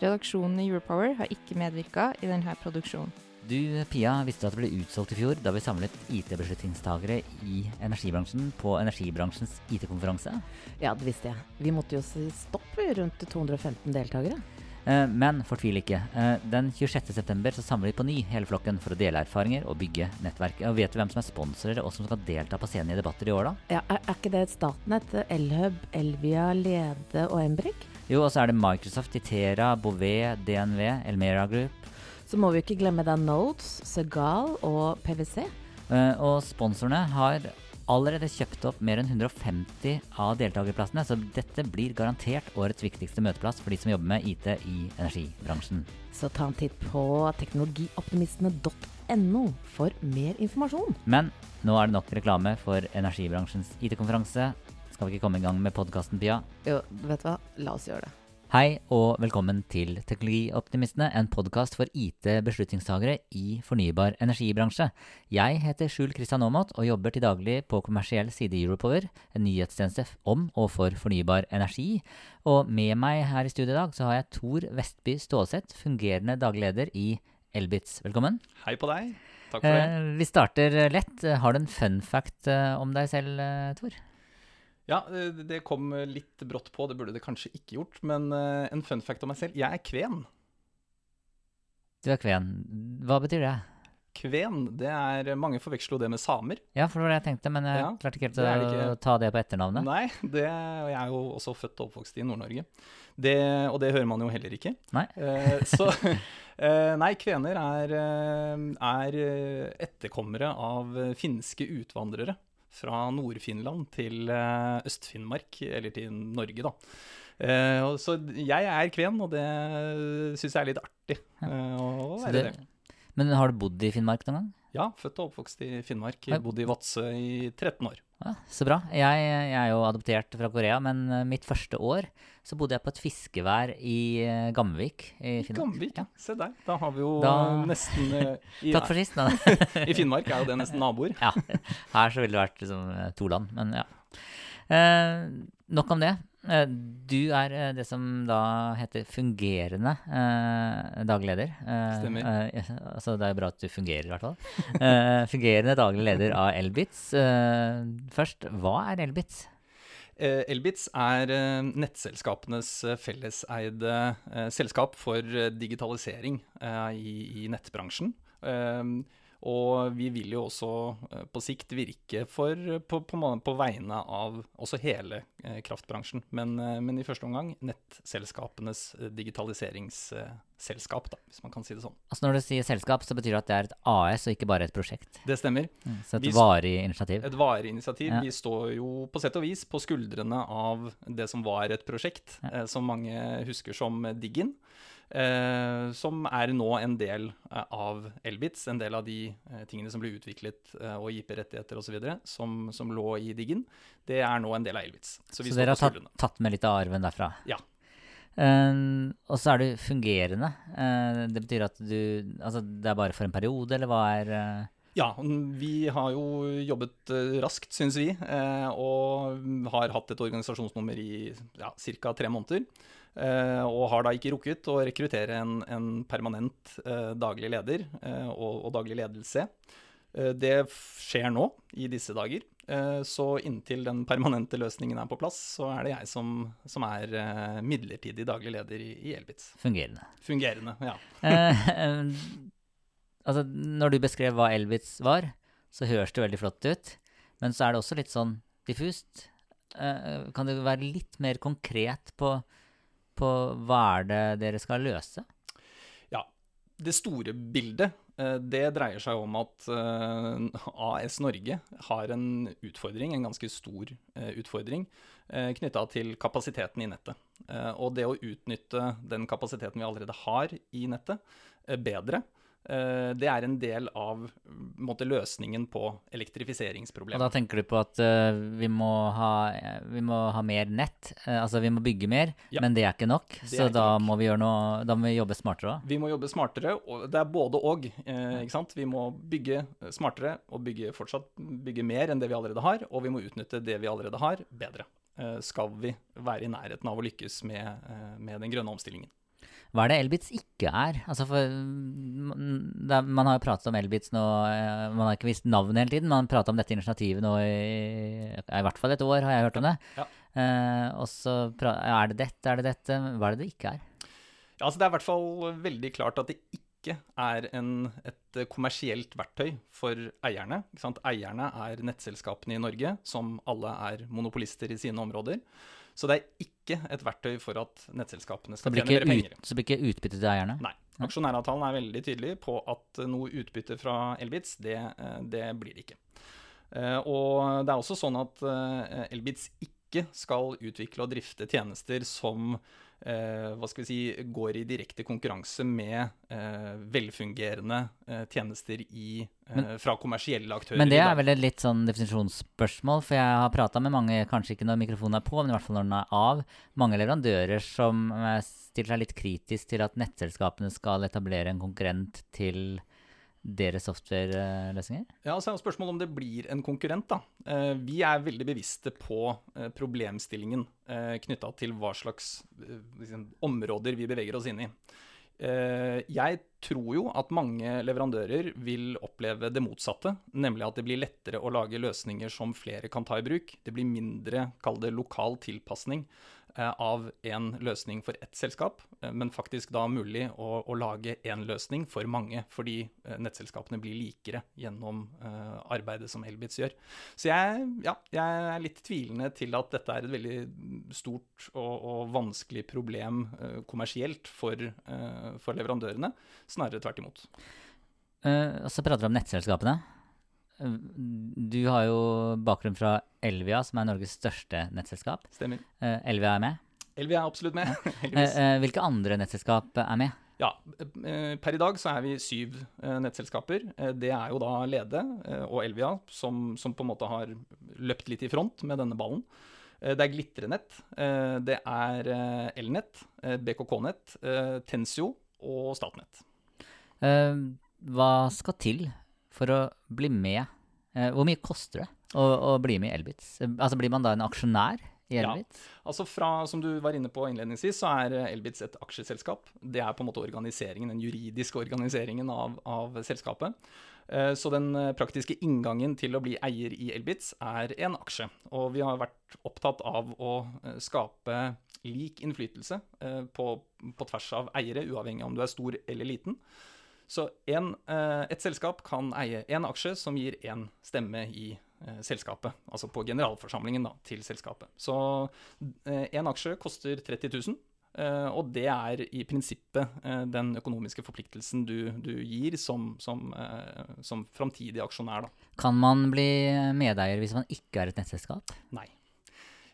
Redaksjonen i Europower har ikke medvirka i denne produksjonen. Du, Pia, visste at det ble utsolgt i fjor da vi samlet IT-beslutningstagere i energibransjen på energibransjens IT-konferanse? Ja, det visste jeg. Vi måtte jo si stopp rundt 215 deltakere. Eh, men fortvil ikke. Eh, den 26.9 så samler vi på ny hele flokken for å dele erfaringer og bygge nettverk. Og Vet du hvem som er sponsorer og som skal delta på scenen i debatter i år, da? Ja, er, er ikke det et Statnett, Elhub, Elvia, Lede og Embrik? Jo, og så er det Microsoft, Itera, Bouvet, DNV, Elmera Group. Så må vi ikke glemme da Nodes, Segal og PwC. Uh, og sponsorene har allerede kjøpt opp mer enn 150 av deltakerplassene, så dette blir garantert årets viktigste møteplass for de som jobber med IT i energibransjen. Så ta en titt på teknologioptimistene.no for mer informasjon. Men nå er det nok reklame for energibransjens IT-konferanse. Skal vi ikke komme i gang med podkasten, Pia? Jo, vet du hva, la oss gjøre det. Hei og velkommen til Teknologioptimistene, en podkast for IT-beslutningstagere i fornybar energibransje. Jeg heter Skjul Kristian Aamodt og jobber til daglig på kommersiell side i Europower, en nyhetstjeneste om og for fornybar energi. Og med meg her i studio i dag så har jeg Tor Vestby Stålseth, fungerende daglig leder i Elbitz. Velkommen. Hei på deg. Takk for det. Eh, vi starter lett. Har du en fun fact eh, om deg selv, eh, Tor? Ja, det kom litt brått på, det burde det kanskje ikke gjort. Men eh, en fun fact om meg selv. Jeg er kven. Du er kven. Hva betyr det? Kven, det er Mange forveksler jo det med samer. Ja, for det var det jeg tenkte, men jeg Ja, klarte ikke helt det å det ikke. ta det på etternavnet. Nei, det, og jeg er jo også født og oppvokst i Nord-Norge. Det, og det hører man jo heller ikke. Nei. Eh, så eh, Nei, kvener er, eh, er eh, etterkommere av finske utvandrere fra Nord-Finland til eh, Øst-Finnmark, eller til Norge, da. Eh, så jeg er kven, og det syns jeg er litt artig eh, å være det- det. Men har du bodd i Finnmark noen gang? Ja, født og oppvokst i Finnmark. Bodd i Vadsø i 13 år. Ja, så bra. Jeg, jeg er jo adoptert fra Korea, men eh, mitt første år så bodde jeg på et fiskevær i eh, Gamvik i Finnmark. Gamvik, Ja. se der. Da har vi jo Da- nesten eh, i, Takk for sist. da. I Finnmark er jo det nesten naboer. ja, her så ville det vært liksom to land, men ja. Eh, nok om det. Eh, du er eh, det som da heter fungerende eh, daglig leder. Eh, Stemmer. eh, altså det er bra at du fungerer, i hvert fall. Eh, fungerende daglig leder av Elbitz. Først, hva er Elbitz? Elbitz er nettselskapenes felleseide selskap for digitalisering i, i nettbransjen. Eh, og vi vil jo også eh, på sikt virke for, på, på, på vegne av også hele eh, kraftbransjen. Men, eh, men i første omgang nettselskapenes digitaliseringsselskap, da, hvis man kan si det sånn. Altså Når du sier selskap, så betyr det at det er et AS og ikke bare et prosjekt. Det stemmer. Så et Vi varig initiativ. Et varig initiativ. Ja. Vi står jo på sett og vis på skuldrene av det som var et prosjekt, Ja. som mange husker som Diggin. Eh, som er nå en del eh, av Elbitz, en del av de eh, tingene som ble utviklet, eh, og IP-rettigheter osv., som, som lå i diggen. Det er nå en del av Elbitz. Så Så, dere har tatt, tatt med litt av arven derfra? Ja. Uh, og så er du fungerende. Uh, det betyr at du Altså det er bare for en periode, eller hva er uh Ja, vi har jo jobbet raskt, syns vi, og har hatt et organisasjonsnummer i ja, ca. tre måneder. Eh, og har da ikke rukket å rekruttere en, en permanent eh, daglig leder eh, og, og daglig ledelse. Det skjer nå, i disse dager. Så inntil den permanente løsningen er på plass, så er det jeg som, som er midlertidig daglig leder i, i Elbitz. fungerende? Fungerende, ja. Altså, når du beskrev hva Elbitz var, så høres det veldig flott ut. Men så er det også litt sånn diffust. Eh, kan du være litt mer konkret på, på hva er det dere skal løse? Ja, Det store bildet eh, det dreier seg om at eh, AS Norge har en utfordring, en ganske stor eh, utfordring, knytta til kapasiteten i nettet. Og det å utnytte den kapasiteten vi allerede har i nettet, bedre, det er en del av måte, løsningen på Og elektrifiseringsproblemet. da tenker du på at uh, vi, må ha, eh, vi må ha mer nett, uh, altså vi må bygge mer, Ja. men det er ikke nok. Det så da nok. må vi gjøre noe, da må vi jobbe smartere òg. Vi må jobbe smartere, og det er både og. Uh. Vi må bygge smartere og bygge fortsatt bygge mer enn det vi allerede har, og vi må utnytte det vi allerede har, bedre. Eh, skal vi være i nærheten av å lykkes med, eh, med den grønne omstillingen. Hva er det Elbitz ikke er? Altså for, mm, er, man har jo pratet om Elbitz nå, eh, man har ikke visst navnet hele tiden. Man har pratet om dette initiativet nå i, i hvert fall et år, har jeg hørt om det. Ja. Eh, og så er det dette, er det dette? Hva er det det ikke er? Ja, altså det er i hvert fall veldig klart at det ikke er en, et kommersielt verktøy for eierne. Eierne er nettselskapene i Norge, som alle er monopolister i sine områder. Så det er ikke et verktøy for at nettselskapene skal tjene mer penger. ut, så blir ikke utbytte til eierne? Nei. Aksjonæravtalen er veldig tydelig på at eh, noe utbytte fra Elbitz, det, eh, det blir det ikke. Eh, Og det er også sånn at Elbitz Elbits ikke skal utvikle og drifte tjenester som eh, hva skal vi si, går i direkte konkurranse med eh, velfungerende eh, tjenester i, eh, fra kommersielle aktører. Men det er vel et litt sånn definisjonsspørsmål, for jeg har prata med mange, kanskje ikke når mikrofonen er på, men i hvert fall når den er av, mange leverandører som eh, stiller seg litt kritisk til at nettselskapene skal etablere en konkurrent til deres softwareløsninger? Ja, så er det spørsmålet om det blir en konkurrent. da. Eh, Vi er veldig bevisste på eh, problemstillingen knytta til hva slags eh, liksom, områder vi beveger oss inn i. Eh, Jeg tror jo at mange leverandører vil oppleve det motsatte, nemlig at det blir lettere å lage løsninger som flere kan ta i bruk. Det blir mindre, kall det lokal tilpasning eh, av en løsning for ett selskap, eh, men faktisk da mulig å, å lage én løsning for mange, fordi eh, nettselskapene blir likere gjennom eh, arbeidet som Elbitz gjør. Så jeg, ja, jeg er litt tvilende til at dette er et veldig stort og, og vanskelig problem eh, kommersielt for, eh, for leverandørene, snarere tvert imot. Uh, og så prater vi om nettselskapene. Du har jo bakgrunn fra Elvia, som er Norges største nettselskap. Stemmer. Eh, Elvia er med. Elvia er absolutt med, Eh, eh, Hvilke andre nettselskap er med? Ja, per i dag så er vi syv nettselskaper. Det er jo da Lede og Elvia som, som på en måte har løpt litt i front med denne ballen. Det er Glitrenett, det er Elnett, BKK-nett, Tensio og Statnett. Hva skal til for å bli med? Eh, Hvor mye koster det å, å bli med i Elbits? Eh, Altså Blir man da en aksjonær i Ja. Altså fra, Som du var inne på innledningsvis, så er Elbitz et aksjeselskap. Det er på en måte organiseringen, den juridiske organiseringen av, av selskapet. Eh, Så den eh, praktiske inngangen til å bli eier i Elbitz er en aksje. Og vi har vært opptatt av å eh, skape lik innflytelse eh, på, på tvers av eiere, uavhengig av om du er stor eller liten. Så en, eh, et selskap kan eie én aksje som gir én stemme i eh, selskapet. Altså på generalforsamlingen da, til selskapet. Så én aksje koster 30 000. eh, og det er i prinsippet eh, den økonomiske forpliktelsen du, du gir som, som, eh, som framtidig aksjonær. Da. Kan man bli medeier hvis man ikke er et nettselskap? Nei.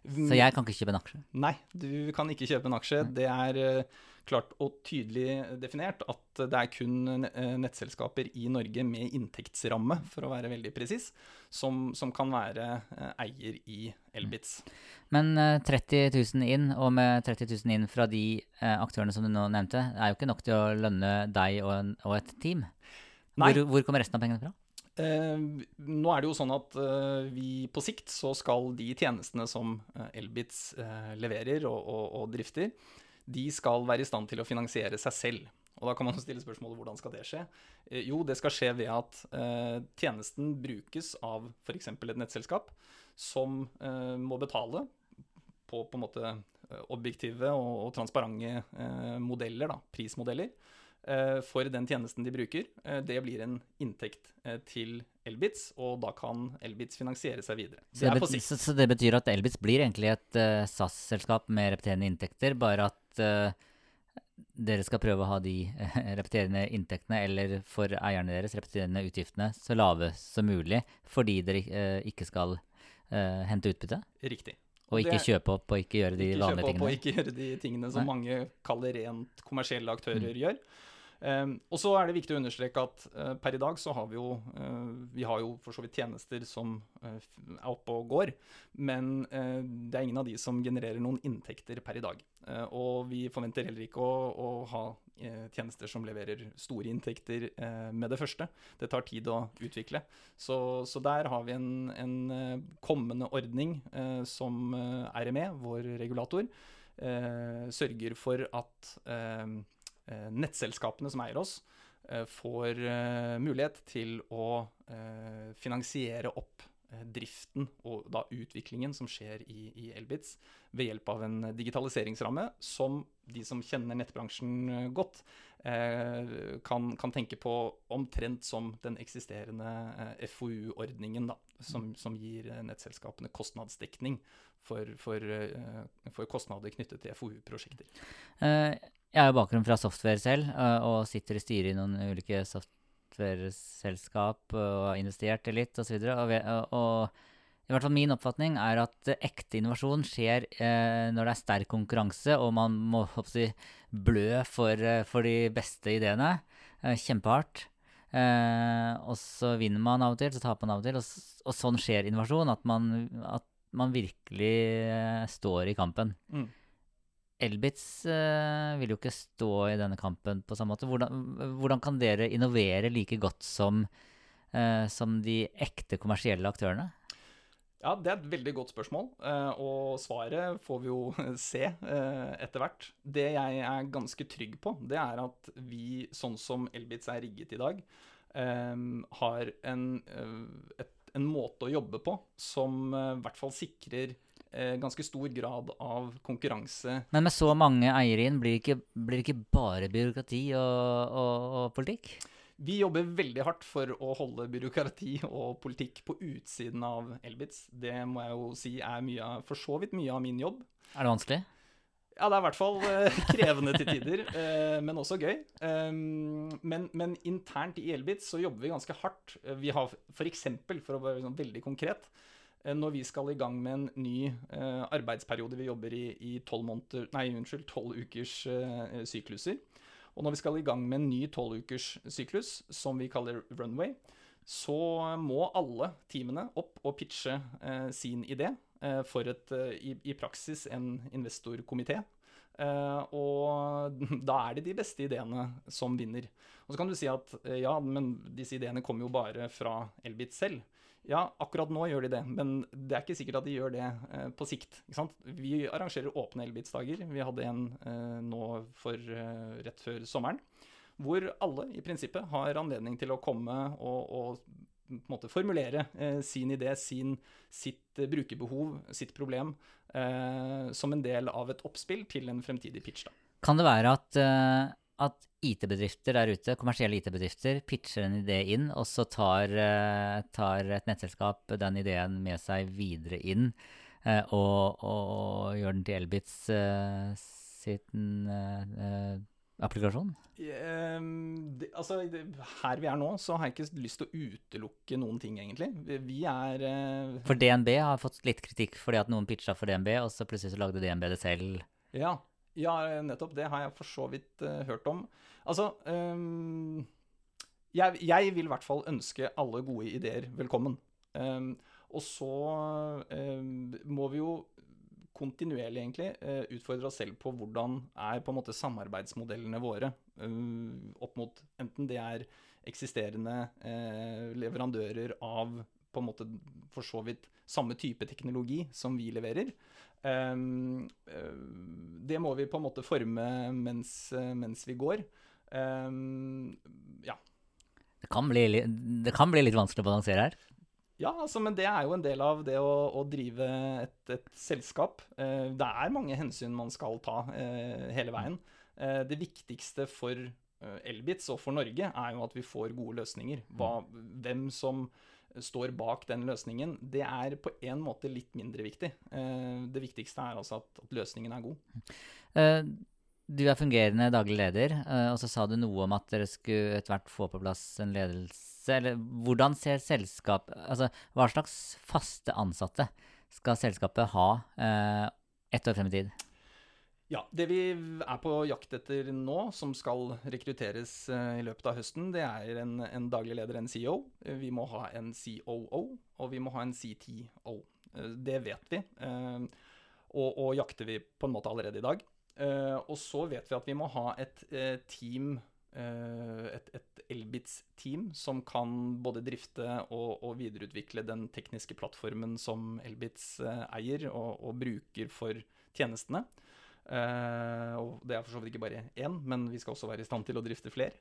Så jeg kan ikke kjøpe en aksje? Nei, du kan ikke kjøpe en aksje. Det er eh, klart og tydelig definert at det er kun eh, nettselskaper i Norge med inntektsramme, for å være veldig presis, som, som kan være eh, eier i Elbits. Men eh, 30 000 inn, og med 30 000 inn fra de eh, aktørene som du nå nevnte, er jo ikke nok til å lønne deg og, og et team. Nei. Hvor, hvor kommer resten av pengene fra? Eh, nå er det jo sånn at eh, vi på sikt så skal de tjenestene som eh, Elbits eh, leverer og, og, og drifter, de skal være i stand til å finansiere seg selv. Og da kan man stille spørsmålet hvordan skal det skje? Jo, det skal skje ved at tjenesten brukes av f.eks. et nettselskap som må betale på på en måte objektive og, og transparente modeller, da, prismodeller, for den tjenesten de bruker. Eh, det blir en inntekt eh, til Elbits, og da kan Elbits finansiere seg videre. Så Det det, så, så det betyr at Elbits blir egentlig et eh, SAS-selskap med repeterende inntekter, bare at eh, dere skal prøve å ha de eh, repeterende inntektene, eller for eierne deres repeterende utgiftene, så lave som mulig, fordi dere eh, ikke skal eh, hente utbytte? Riktig. Og ikke det- kjøpe opp og ikke gjøre de ikke vanlige kjøpe opp tingene. og ikke gjøre de tingene som Nei. mange kaller rent kommersielle aktører Mm. gjør. Um, og så er det viktig å understreke at eh, per i dag så har vi jo eh, Vi har jo for så vidt tjenester som eh, er oppe og går, men det er ingen av de som genererer noen inntekter per i dag. Og vi forventer heller ikke å, å ha tjenester som leverer store inntekter med det første. Det tar tid å utvikle. Så, så der har vi en, en kommende ordning som RME, vår regulator, sørger for at nettselskapene som eier oss, eh, får eh, mulighet til å eh, finansiere opp eh, driften og da utviklingen som skjer i, i Elbits ved hjelp av en digitaliseringsramme som de som kjenner nettbransjen eh, godt, eh, kan, kan tenke på omtrent som den eksisterende eh, FoU-ordningen, som, som gir eh, nettselskapene kostnadsdekning for, for, eh, for kostnader knyttet til FoU-prosjekter. Eh, jeg har jo bakgrunn fra software selv, og sitter i styret i noen ulike softwareselskap og har investert litt osv. Og, og, og i hvert fall min oppfatning er at ekte innovasjon skjer eh, når det er sterk konkurranse, og man må si, blø for, for de beste ideene. Eh, kjempehardt. Eh, og så vinner man av og til, så taper man av og til. Og, og sånn skjer innovasjon, at man, at man virkelig står i kampen. Mm. Elbits eh, vil jo ikke stå i denne kampen på samme måte. Hvordan, hvordan kan dere innovere like godt som, eh, som de ekte kommersielle aktørene? Ja, det er et veldig godt spørsmål, eh, og svaret får vi jo se eh, etter hvert. Det jeg er ganske trygg på, det er at vi, sånn som Elbitz er rigget i dag, eh, har en, et, en måte å jobbe på som i hvert fall sikrer ganske stor grad av konkurranse Men med så mange eiere inn, blir det ikke, blir det ikke bare byråkrati og, og, og politikk? Vi jobber veldig hardt for å holde byråkrati og politikk på utsiden av Elbitz. Det må jeg jo si er mye for så vidt mye av min jobb. Er det vanskelig? Ja, det er i hvert fall eh, krevende til tider, eh, men også gøy. Um, men, men internt i Elbitz så jobber vi ganske hardt. Eh, Vi har f.eks., for, for å være sånn veldig konkret, eh, når vi skal i gang med en ny eh, arbeidsperiode, vi jobber i, tolv måneder, nei, unnskyld, 12 ukers eh, sykluser, og når vi skal i gang med en ny 12 ukers syklus, som vi kaller runway, så må alle teamene opp og pitche eh, sin idé eh, for et, eh, i, i praksis en investorkomité. Eh, og da er det de beste ideene som vinner. Og så kan du si at eh, ja, men disse ideene kommer jo bare fra Elbit selv. Ja, akkurat nå gjør de det, men det er ikke sikkert at de gjør det eh, på sikt. Vi arrangerer åpne Elbits-dager. Vi hadde en eh, nå for eh, rett før sommeren, hvor alle i prinsippet har anledning til å komme og, og måte formulere eh, sin idé, sin, sitt eh, brukerbehov, sitt problem, eh, som en del av et oppspill til en fremtidig pitch. Da. Kan det være at, eh, at IT-bedrifter der ute, kommersielle IT-bedrifter, pitcher en idé inn, og så tar, eh, tar et nettselskap den ideen med seg videre inn, eh, og, og gjør den til Elbits eh, sin applikasjon? Det, altså, det, her vi er nå, så har jeg ikke lyst til å utelukke noen ting, egentlig. Vi- er For DNB har fått litt kritikk fordi at noen pitcha for DNB, og så plutselig så lagde DNB det selv. Ja, ja, nettopp. Det har jeg for så vidt uh, hørt om. Altså um, jeg, jeg vil i hvert fall ønske alle gode ideer velkommen. Um, og så um, må vi jo kontinuerlig egentlig uh, utfordre oss selv på hvordan er på en måte samarbeidsmodellene våre ehm, opp mot enten det er eksisterende leverandører av på en måte for så vidt samme type teknologi som vi leverer. Ehm, eh, det må vi på en måte forme mens, eh, mens vi går. Ehm, ja. Det kan, bli, li- det kan bli litt vanskelig å balansere her. ja, altså, men det er jo en del av det å, å drive et, et selskap. Eh, det er mange hensyn man skal ta hele veien. Det viktigste for Elbits og for Norge er jo at vi får gode løsninger. Hva, hvem som står bak den løsningen, det er på en måte litt mindre viktig. Eh, det viktigste er altså at, at løsningen er god. Eh, Du er fungerende daglig leder, eh, og så sa du noe om at dere skulle etter hvert få på plass en ledelse. Eller hvordan ser selskap Altså, hva slags faste ansatte skal selskapet ha ett år frem i tid? Ja, Det vi er på jakt etter nå, som skal rekrutteres eh, i løpet av høsten, det er en, en daglig leder, en CEO. Vi må ha en COO, og vi må ha en CTO. Eh, det vet vi, eh, og, og jakter vi på en måte allerede i dag. Eh, og så vet vi at vi må ha et eh, team eh, et, et Elbits-team som kan både drifte og, og, videreutvikle den tekniske plattformen som Elbits eier og, og bruker for tjenestene. Uh, og det er for så vidt ikke bare én, men vi skal også være i stand til å drifte flere.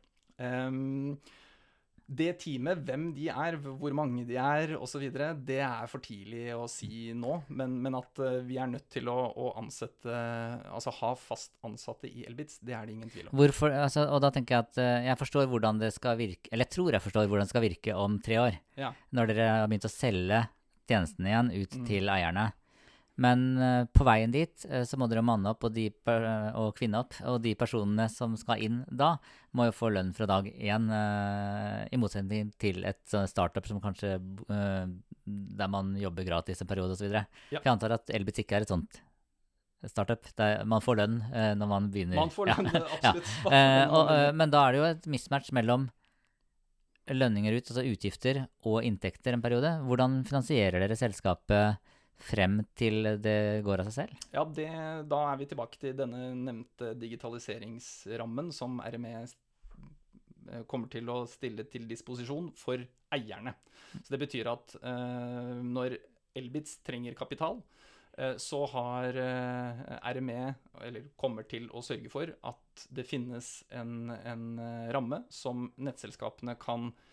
Det teamet, hvem de er, hvor mange de er osv., det er for tidlig å si nå. Men, men at uh, vi er nødt til å, å, ansette Altså ha fast ansatte i Elbitz, det er det ingen tvil om. Hvorfor, altså, og da tenker jeg at uh, jeg forstår hvordan det skal virke Eller jeg tror jeg forstår hvordan det skal virke om tre år. Ja. Når dere har begynt å selge tjenestene igjen ut Mm. til eierne. Men eh, på veien dit eh, så må dere manne opp og, de, og kvinne opp. Og de personene som skal inn da, må jo få lønn fra dag én. eh, I motsetning til et startup som kanskje eh, der man jobber gratis en periode osv. Ja. Jeg antar at Elbit ikke er et sånt startup. Der man får lønn eh, når man begynner. Man får Ja. lønn, absolutt. Ja. og, eh, men da er det jo et mismatch mellom lønninger ut, altså utgifter, og inntekter en periode. Hvordan finansierer dere selskapet frem til det går av seg selv? Ja, det, da er vi tilbake til denne nevnte digitaliseringsrammen som RME eh, kommer til å stille til disposisjon for eierne. Så det betyr at eh, når Elbitz trenger kapital, eh, så har eh, RME, eller kommer til å sørge for at det finnes en, en eh, ramme som nettselskapene kan eh,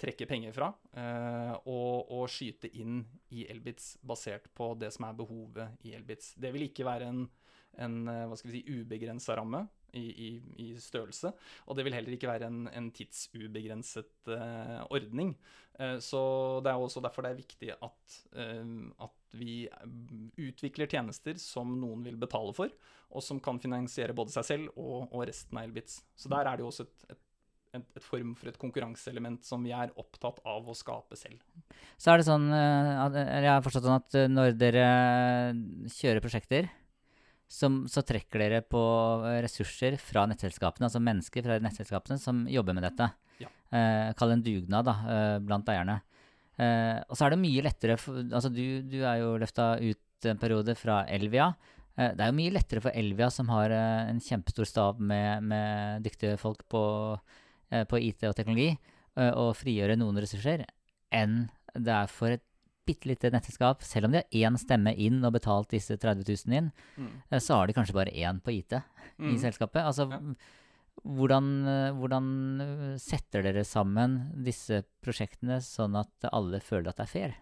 trekke penger fra eh, og, og skyte inn i Elbits basert på det som er behovet i Elbits. Det vil ikke være en, en eh, hva skal vi si, ubegrensa ramme i, i, i størrelse, og det vil heller ikke være en, en tidsubegrenset uh, ordning. Uh, så det er også derfor det er viktig at, uh, at vi utvikler tjenester som noen vil betale for, og som kan finansiere både seg selv og, og resten av Elbits. Så der er det jo også et, et et, et form for et konkurranseelement som vi er opptatt av å skape selv. Så er det sånn, eh, jeg har forstått sånn at eh, når dere kjører prosjekter, som, så trekker dere på eh, ressurser fra nettselskapene, altså mennesker fra nettselskapene som jobber med dette. Ja. Eh, Kall det en dugnad da, eh, blant eierne. Eh, og så er det mye lettere for, altså du, du er jo løfta ut en periode fra Elvia. Det er jo mye lettere for Elvia, som har en kjempestor stab med, med dyktige folk på, på IT og teknologi, og frigjøre noen ressurser, enn det er for et bitte lite nettselskap. Selv om de har én stemme inn og betalt disse 30 000 inn, Mm. eh, så har de kanskje bare én på IT i Mm. selskapet. Altså, Ja. hvordan, eh, hvordan eh, setter dere sammen disse prosjektene sånn at alle føler at det er fair?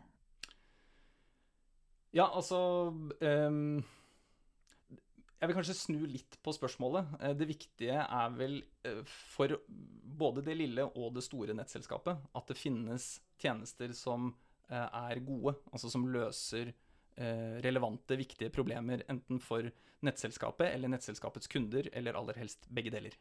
Ja, altså ehm, Jeg vil kanskje snu litt på spørsmålet. Eh, Det viktige er vel eh, for både det lille og det store nettselskapet at det finnes tjenester som eh, er gode, altså som løser relevante, viktige problemer enten for nettselskapet eller nettselskapets kunder, eller aller helst begge deler.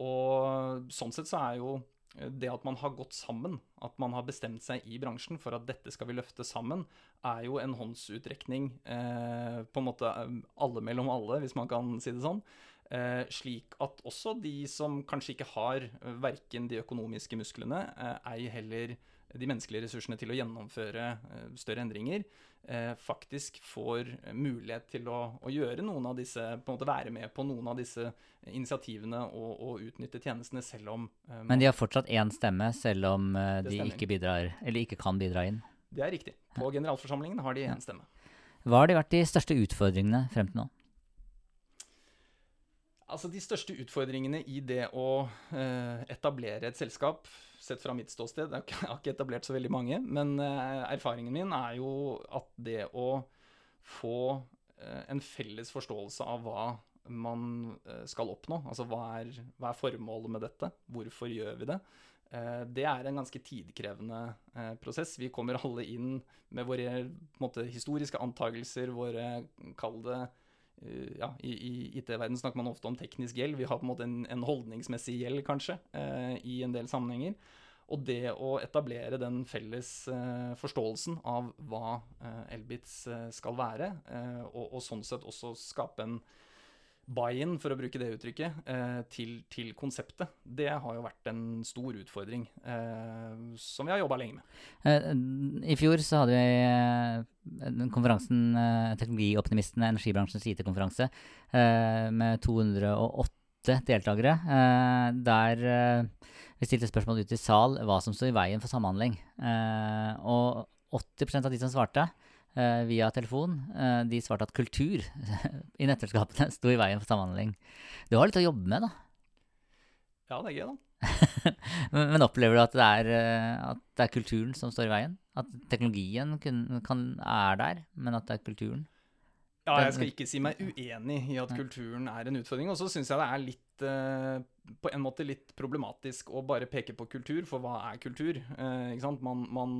Og sånn sett så er jo det at man har gått sammen, at man har bestemt seg i bransjen for at dette skal vi løfte sammen, er jo en håndsutrekning eh, på en måte eh, alle mellom alle, hvis man kan si det sånn. Eh, slik at også de som kanskje ikke har eh, verken de økonomiske musklene, eh, heller de menneskelige ressursene til å gjennomføre eh, større endringer, eh, faktisk får mulighet til å, å gjøre noen av disse, på en måte være med på noen av disse initiativene og, og utnytte tjenestene, selv om eh, Men de har fortsatt én stemme, selv om eh, de ikke bidrar, eller ikke kan bidra inn. Det er riktig. På generalforsamlingen har de én stemme. Hva har de vært de største utfordringene frem til nå? Altså De største utfordringene i det å eh, etablere et selskap, sett fra mitt ståsted Jeg har ikke- etablert så veldig mange, men eh, erfaringen min er jo at det å få eh, en felles forståelse av hva man eh, skal oppnå, altså hva er, hva er formålet med dette, hvorfor gjør vi det, det er en ganske tidkrevende prosess. Vi kommer alle inn med våre måte, historiske antagelser, våre Kall det ja, I, i IT-verdenen snakker man ofte om teknisk gjeld. Vi har på en måte en, en holdningsmessig gjeld, kanskje, eh, i en del sammenhenger. Og det å etablere den felles eh, forståelsen av hva eh, Elbits eh, skal være, eh, og, og, sånn sett også skape en buy-in, for å bruke det uttrykket, eh, til, til, konseptet, det har jo vært en stor utfordring eh, som vi har jobba lenge med. I fjor så hadde vi konferansen Teknologioptimistene, energibransjens IT-konferanse, med 208 deltakere, der vi stilte spørsmål ut i sal hva som står i veien for samhandling. Eh, og 80 av de som svarte eh, via telefon, eh, de svarte at kultur i nettselskapene sto i veien for samhandling. Du har litt å jobbe med, da? Ja, det er gøy, da. men, men, opplever du at det, er, at det, er, kulturen som står i veien? At teknologien kun, kan, er der, men at det er kulturen? Ja, jeg skal ikke si meg uenig i at kulturen er en utfordring. Og så syns jeg det er litt uh, på en måte litt problematisk å bare peke på kultur, for hva er kultur? Eh, ikke sant? Man, man,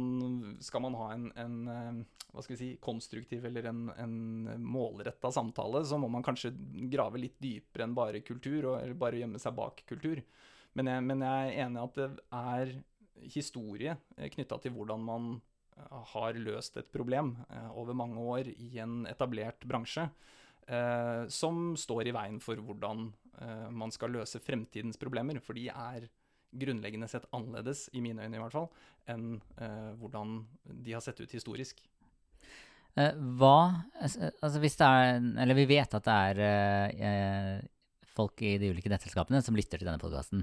skal man ha en, en uh, hva skal vi si, konstruktiv eller en, en målretta samtale, så må man kanskje grave litt dypere enn bare kultur, og, eller bare gjemme seg bak kultur. Men jeg, men jeg er enig i at det er historie knytta til hvordan man har løst et problem eh, over mange år i en etablert bransje, eh, som står i veien for hvordan eh, man skal løse fremtidens problemer. For de er grunnleggende sett annerledes, i mine øyne i hvert fall, enn hvordan de har sett ut historisk. Hva Altså hvis det er Eller vi vet at det er folk i de ulike nettselskapene som lytter til denne podkasten.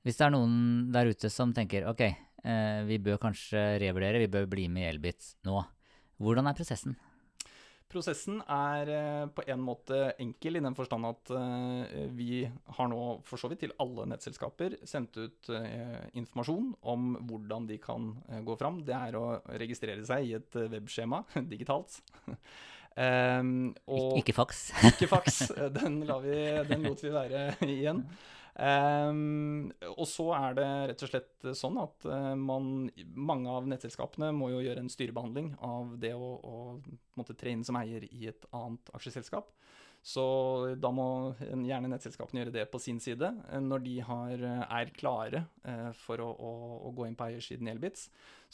Hvis det er noen der ute som tenker ok, Eh, vi bør kanskje revurdere, vi bør bli med i Elbit nå. Hvordan er prosessen? Prosessen er eh, på en måte enkel i den forstand at eh, vi har nå for så vidt til alle nettselskaper sendt ut informasjon om hvordan de kan gå fram. Det er å registrere seg i et webskjema digitalt. Um, og, ikke faks. ikke faks. Den, vi, den, lot vi være igjen. Um, og så er det rett og slett sånn at uh, man, mange av nettselskapene må jo gjøre en styrebehandling av det å, å tre inn som eier i et annet aksjeselskap. Så da må gjerne nettselskapene gjøre det på sin side. Eh, når de har, eh, er klare eh, for å, å, å, gå inn på eiersiden i Elbits,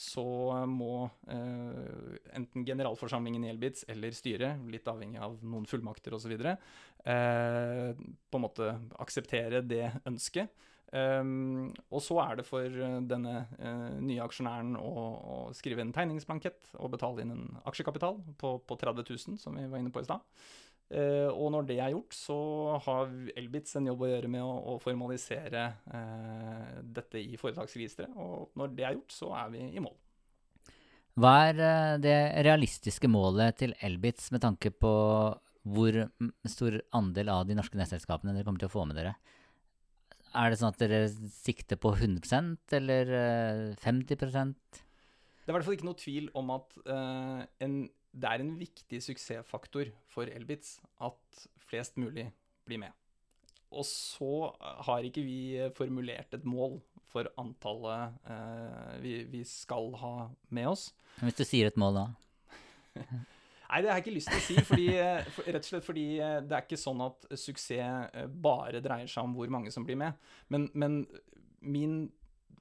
så må eh, enten generalforsamlingen i Elbitz eller styret, litt avhengig av noen fullmakter osv., eh, på en måte akseptere det ønsket. Um, og så er det for denne uh, nye aksjonæren å, å, skrive en tegningsblankett og betale inn en aksjekapital på, på 30 000, som vi var inne på i stad. Uh, og når det er gjort, så har Elbitz en jobb å gjøre med å, å formalisere eh, dette i foretaksregisteret. Og når det er gjort, så er vi i mål. Hva er uh, det realistiske målet til Elbitz med tanke på hvor stor andel av de norske nettselskapene dere kommer til å få med dere? Er det sånn at dere sikter på 100% eller 50% Det er i hvert fall ikke noe tvil om at en det er en viktig suksessfaktor for Elbitz at flest mulig blir med. Og så har ikke vi formulert et mål for antallet eh, vi, vi, skal ha med oss. Hvis du sier et mål, da? Nei, det har jeg ikke lyst til å si. Fordi, for, rett og slett fordi eh, det er ikke sånn at suksess eh, bare dreier seg om hvor mange som blir med. Men, men min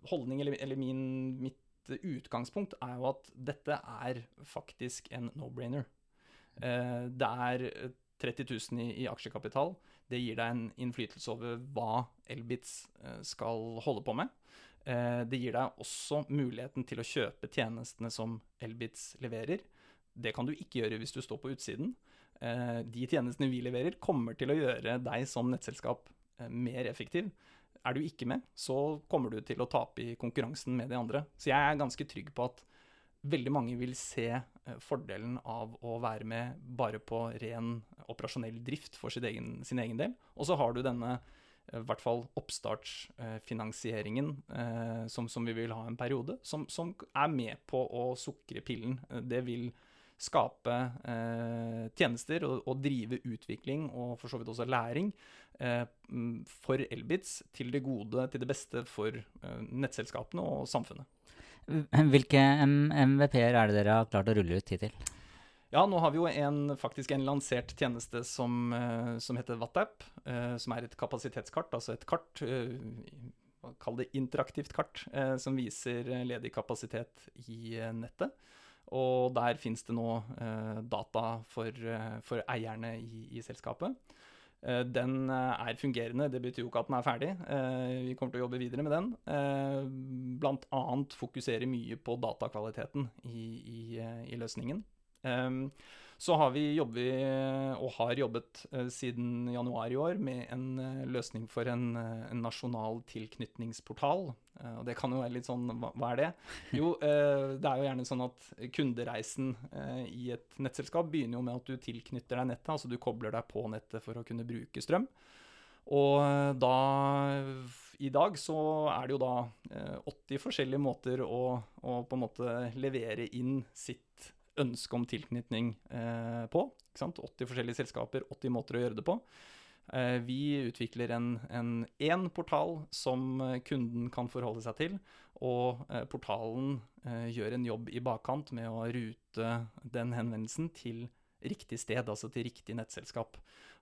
holdning, eller, eller min, mitt utgangspunkt er jo at dette er faktisk en no-brainer. Eh, det er 30 000 i, i, aksjekapital. Det gir deg en innflytelse over hva Elbits eh, skal holde på med. Eh, det gir deg også muligheten til å kjøpe tjenestene som Elbitz leverer. Det kan du ikke gjøre hvis du står på utsiden. De tjenestene vi leverer, kommer til å gjøre deg som nettselskap mer effektiv er du ikke med, så kommer du til å tape i konkurransen med de andre. Så jeg er ganske trygg på at veldig mange vil se eh, fordelen av å være med bare på ren operasjonell drift for sin egen, sin egen del. Og så har du denne eh, i hvert fall oppstartsfinansieringen eh, som, som, vi vil ha en periode, som, som, er med på å sukre pillen. Det vil skape tjenester og, og, drive utvikling og for så vidt også læring for Elbits til det gode, til det beste for eh, nettselskapene og samfunnet. Hvilke MVP-er er det dere har klart å rulle ut hittil? Ja, nå har vi jo en, faktisk en lansert tjeneste som, eh, som heter WattApp. eh, som er et kapasitetskart. Altså et kart, eh, kall det interaktivt kart eh, som viser eh, ledig kapasitet i eh, nettet. Og der finnes det nå eh, data for, eh, for eierne i, i selskapet. Eh, den er fungerende, det betyr jo ikke at den er ferdig. Vi kommer til å jobbe videre med den. Annet fokusere mye på datakvaliteten i, i, i løsningen. Så har vi jobbet, og har jobbet eh, siden januar i år, med en eh, løsning for en, eh, en nasjonal tilknytningsportal. Og det kan jo være litt sånn Hva er det? Jo, det er jo gjerne sånn at kundereisen i et nettselskap begynner jo med at du tilknytter deg nettet, altså du kobler deg på nettet for å kunne bruke strøm. Og da I dag så er det jo da 80 forskjellige måter å, å på en måte levere inn sitt ønske om tilknytning eh, på. 80 forskjellige selskaper, 80 måter å gjøre det på. Eh, vi utvikler en, én portal som eh, kunden kan forholde seg til. Og eh, portalen eh, gjør en jobb i bakkant med å rute den henvendelsen til riktig sted, altså til riktig nettselskap.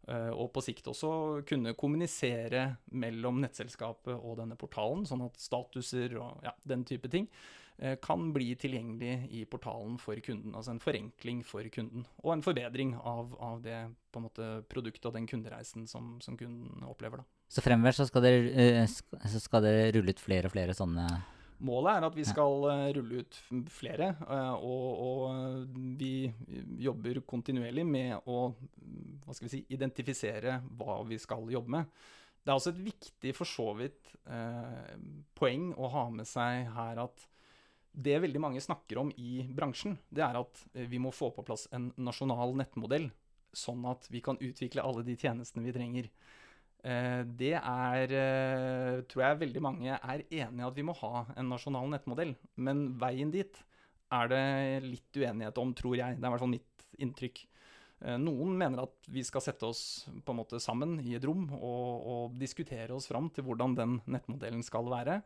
Eh, og på sikt også kunne kommunisere mellom nettselskapet og denne portalen, sånn at statuser og ja, den type ting kan bli tilgjengelig i portalen for kunden. Altså en forenkling for kunden, og en forbedring av, av det på en måte, produktet og den kundereisen som, som kunden opplever. Da. Så fremover så skal, dere, eh, så skal dere rulle ut flere og flere sånne Målet er at vi skal. Eh, rulle ut flere, og, og, vi jobber kontinuerlig med å hva skal vi si, identifisere hva vi skal jobbe med. Det er også et viktig for så vidt eh, poeng å ha med seg her at det veldig mange snakker om i bransjen, det er at eh, vi må få på plass en nasjonal nettmodell, sånn at vi kan utvikle alle de tjenestene vi trenger. Eh, det er eh, Tror jeg veldig mange er enig i at vi må ha en nasjonal nettmodell. Men veien dit er det litt uenighet om, tror jeg. Det er i hvert fall mitt inntrykk. Noen mener at vi skal sette oss på en måte sammen i et rom og, og diskutere oss fram til hvordan den nettmodellen skal være.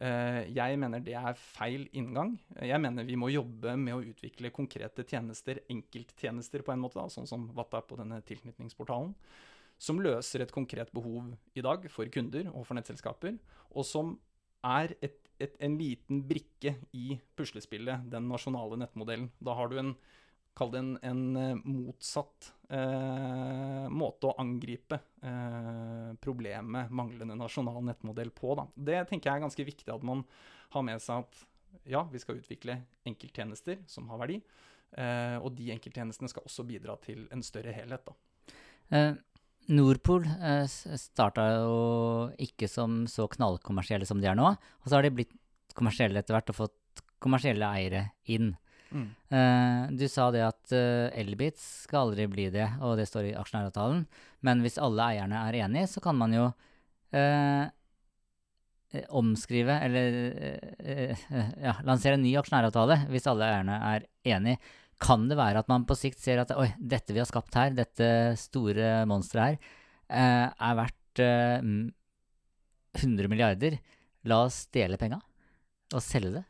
Eh, jeg mener det er feil inngang. Jeg mener vi må jobbe med å utvikle konkrete tjenester, enkelttjenester på en måte, da, sånn som WhatsApp og denne tilknytningsportalen, som løser et konkret behov i dag for kunder og for nettselskaper, og som er et, et, en liten brikke i puslespillet, den nasjonale nettmodellen. Da har du en Kall det en, en eh, motsatt eh, måte å angripe eh, problemet manglende nasjonal nettmodell på. Da. Det tenker jeg er ganske viktig at man har med seg at ja, vi skal utvikle enkelttjenester som har verdi. Eh, og de enkelttjenestene skal også bidra til en større helhet. Da. Eh, Nordpol eh, starta jo ikke som så knallkommersielle som de er nå. Og så har de blitt kommersielle etter hvert og fått kommersielle eiere inn. Mm. Uh, du sa det at uh, Elbits skal aldri bli det, og det står i aksjonæravtalen. Men hvis alle eierne er enige, så kan man jo uh, omskrive, eller ja, lansere en ny aksjonæravtale hvis alle eierne er enige. Kan det være at man på sikt ser at oi, dette vi har skapt her, dette store monsteret her, er verdt 100 milliarder? La oss dele penga og selge det?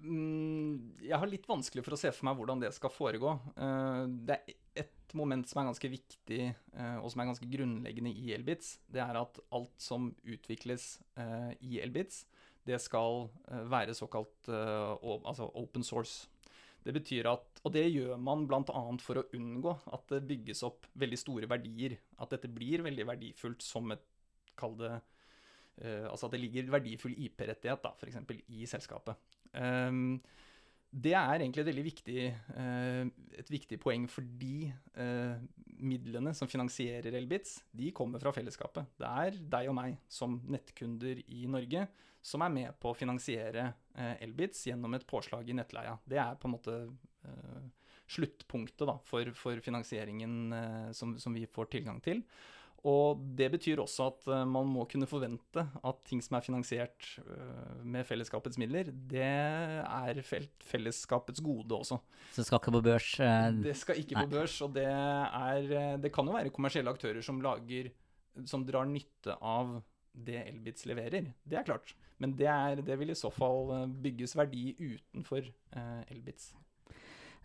Mm, jeg har litt vanskelig for å se for meg hvordan det skal foregå. Eh, det er et moment som er ganske viktig, eh, og som er ganske grunnleggende i Elbits. Det er at alt som utvikles eh, i Elbits, det skal være såkalt altså open source. Det betyr at, Og det gjør man bl.a. for å unngå at det bygges opp veldig store verdier. At dette blir veldig verdifullt som et Kall det Altså at det ligger verdifull IP-rettighet, da, f.eks. i selskapet. Um, det er egentlig et veldig viktig, uh, et viktig poeng fordi uh, midlene som finansierer Elbits, de kommer fra fellesskapet. Det er deg og meg som nettkunder i Norge som er med på å finansiere uh, Elbits gjennom et påslag i nettleia. Det er på en måte sluttpunktet da, for, for finansieringen som, som, vi får tilgang til. Og det betyr også at uh, man må kunne forvente at ting som er finansiert uh, med fellesskapets midler, det er fellesskapets gode også. Så det skal ikke på børs? Uh, det skal ikke nei. på børs, og det er Det kan jo være kommersielle aktører som lager Som drar nytte av det Elbits leverer. Det er klart. Men det, er, det vil i så fall bygges verdi utenfor Elbits.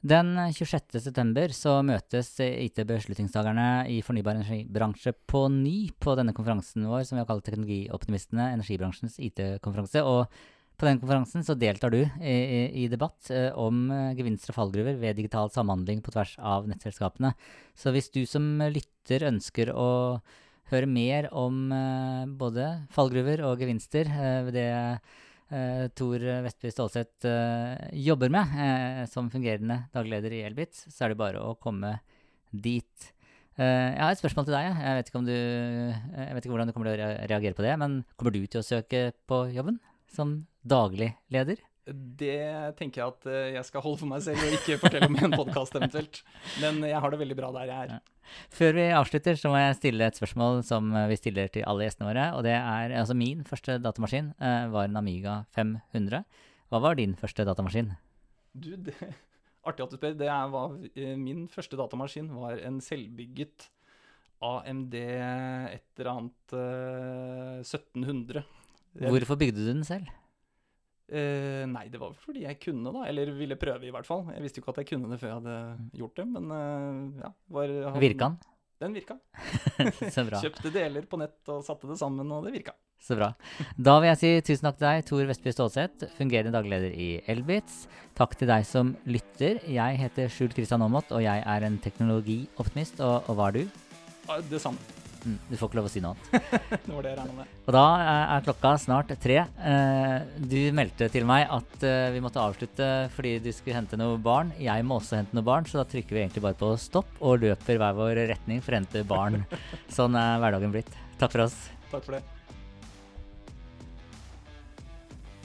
Den 26.9 så møtes IT-beslutningstakerne i fornybar energibransje på ny på denne konferansen vår som vi har kalt Teknologioptimistene, energibransjens IT-konferanse. Og på den konferansen så deltar du i, i, i debatt eh, om eh, gevinster og fallgruver ved digital samhandling på tvers av nettselskapene. Så hvis du som lytter ønsker å høre mer om eh, både fallgruver og gevinster ved det uh, Tor Vestby Stålseth uh, jobber med uh, som fungerende dagleder i Elbit, så er det bare å komme dit. jeg har et spørsmål til deg. Jeg vet, du, jeg vet ikke hvordan du kommer til å reagere på det, men kommer du til å søke på jobben som daglig leder? Det tenker jeg at jeg skal holde for meg selv, og ikke fortelle om i en podkast eventuelt. Men jeg har det veldig bra der jeg er. Før vi avslutter, så må jeg stille et spørsmål som vi stiller til alle gjestene våre. Og det er altså min første datamaskin uh, var en Amiga 500. Hva var din første datamaskin? Du, det, artig at du spør. Det er, var, eh, min første datamaskin var en selvbygget AMD et eller annet uh, 1700. Hvorfor bygde du den selv? Uh, nei, det var fordi jeg kunne, da. Eller ville prøve, i hvert fall. Jeg visste jo ikke at jeg kunne det før jeg hadde gjort det, men uh, ja. Var, hadde, virka den? Den virka. Så bra. Kjøpte deler på nett og satte det sammen, og det virka. Så bra. Da vil jeg si tusen takk til deg, Tor Vestby Stålseth, fungerende dagleder i Elbitz. Takk til deg som lytter. Jeg heter Skjult Kristian Aamodt, og jeg er en teknologioptimist. Og, og hva er du? Det samme. Mm, du får ikke lov å si noe annet. det var det jeg regna med. Og da er klokka snart tre. Eh, du meldte til meg at eh, vi måtte avslutte fordi du skulle hente noe barn. Jeg må også hente noe barn, så da trykker vi egentlig bare på stopp og løper hver vår retning for å hente barn. Sånn er hverdagen blitt. Takk for oss. Takk for det.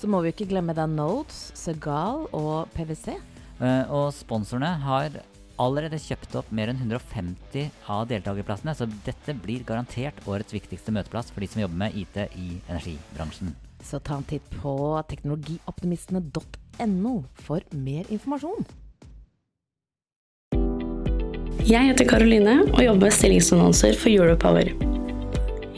Så må vi ikke glemme da Notes, Segal og PwC. Uh, og sponsorene har allerede kjøpt opp mer enn 150 av deltakerplassene, så dette blir garantert årets viktigste møteplass for de som jobber med IT i energibransjen. Så ta en titt på teknologioptimistene.no for mer informasjon. Jeg heter Karoline og jobber med stillingsannonser for Europower.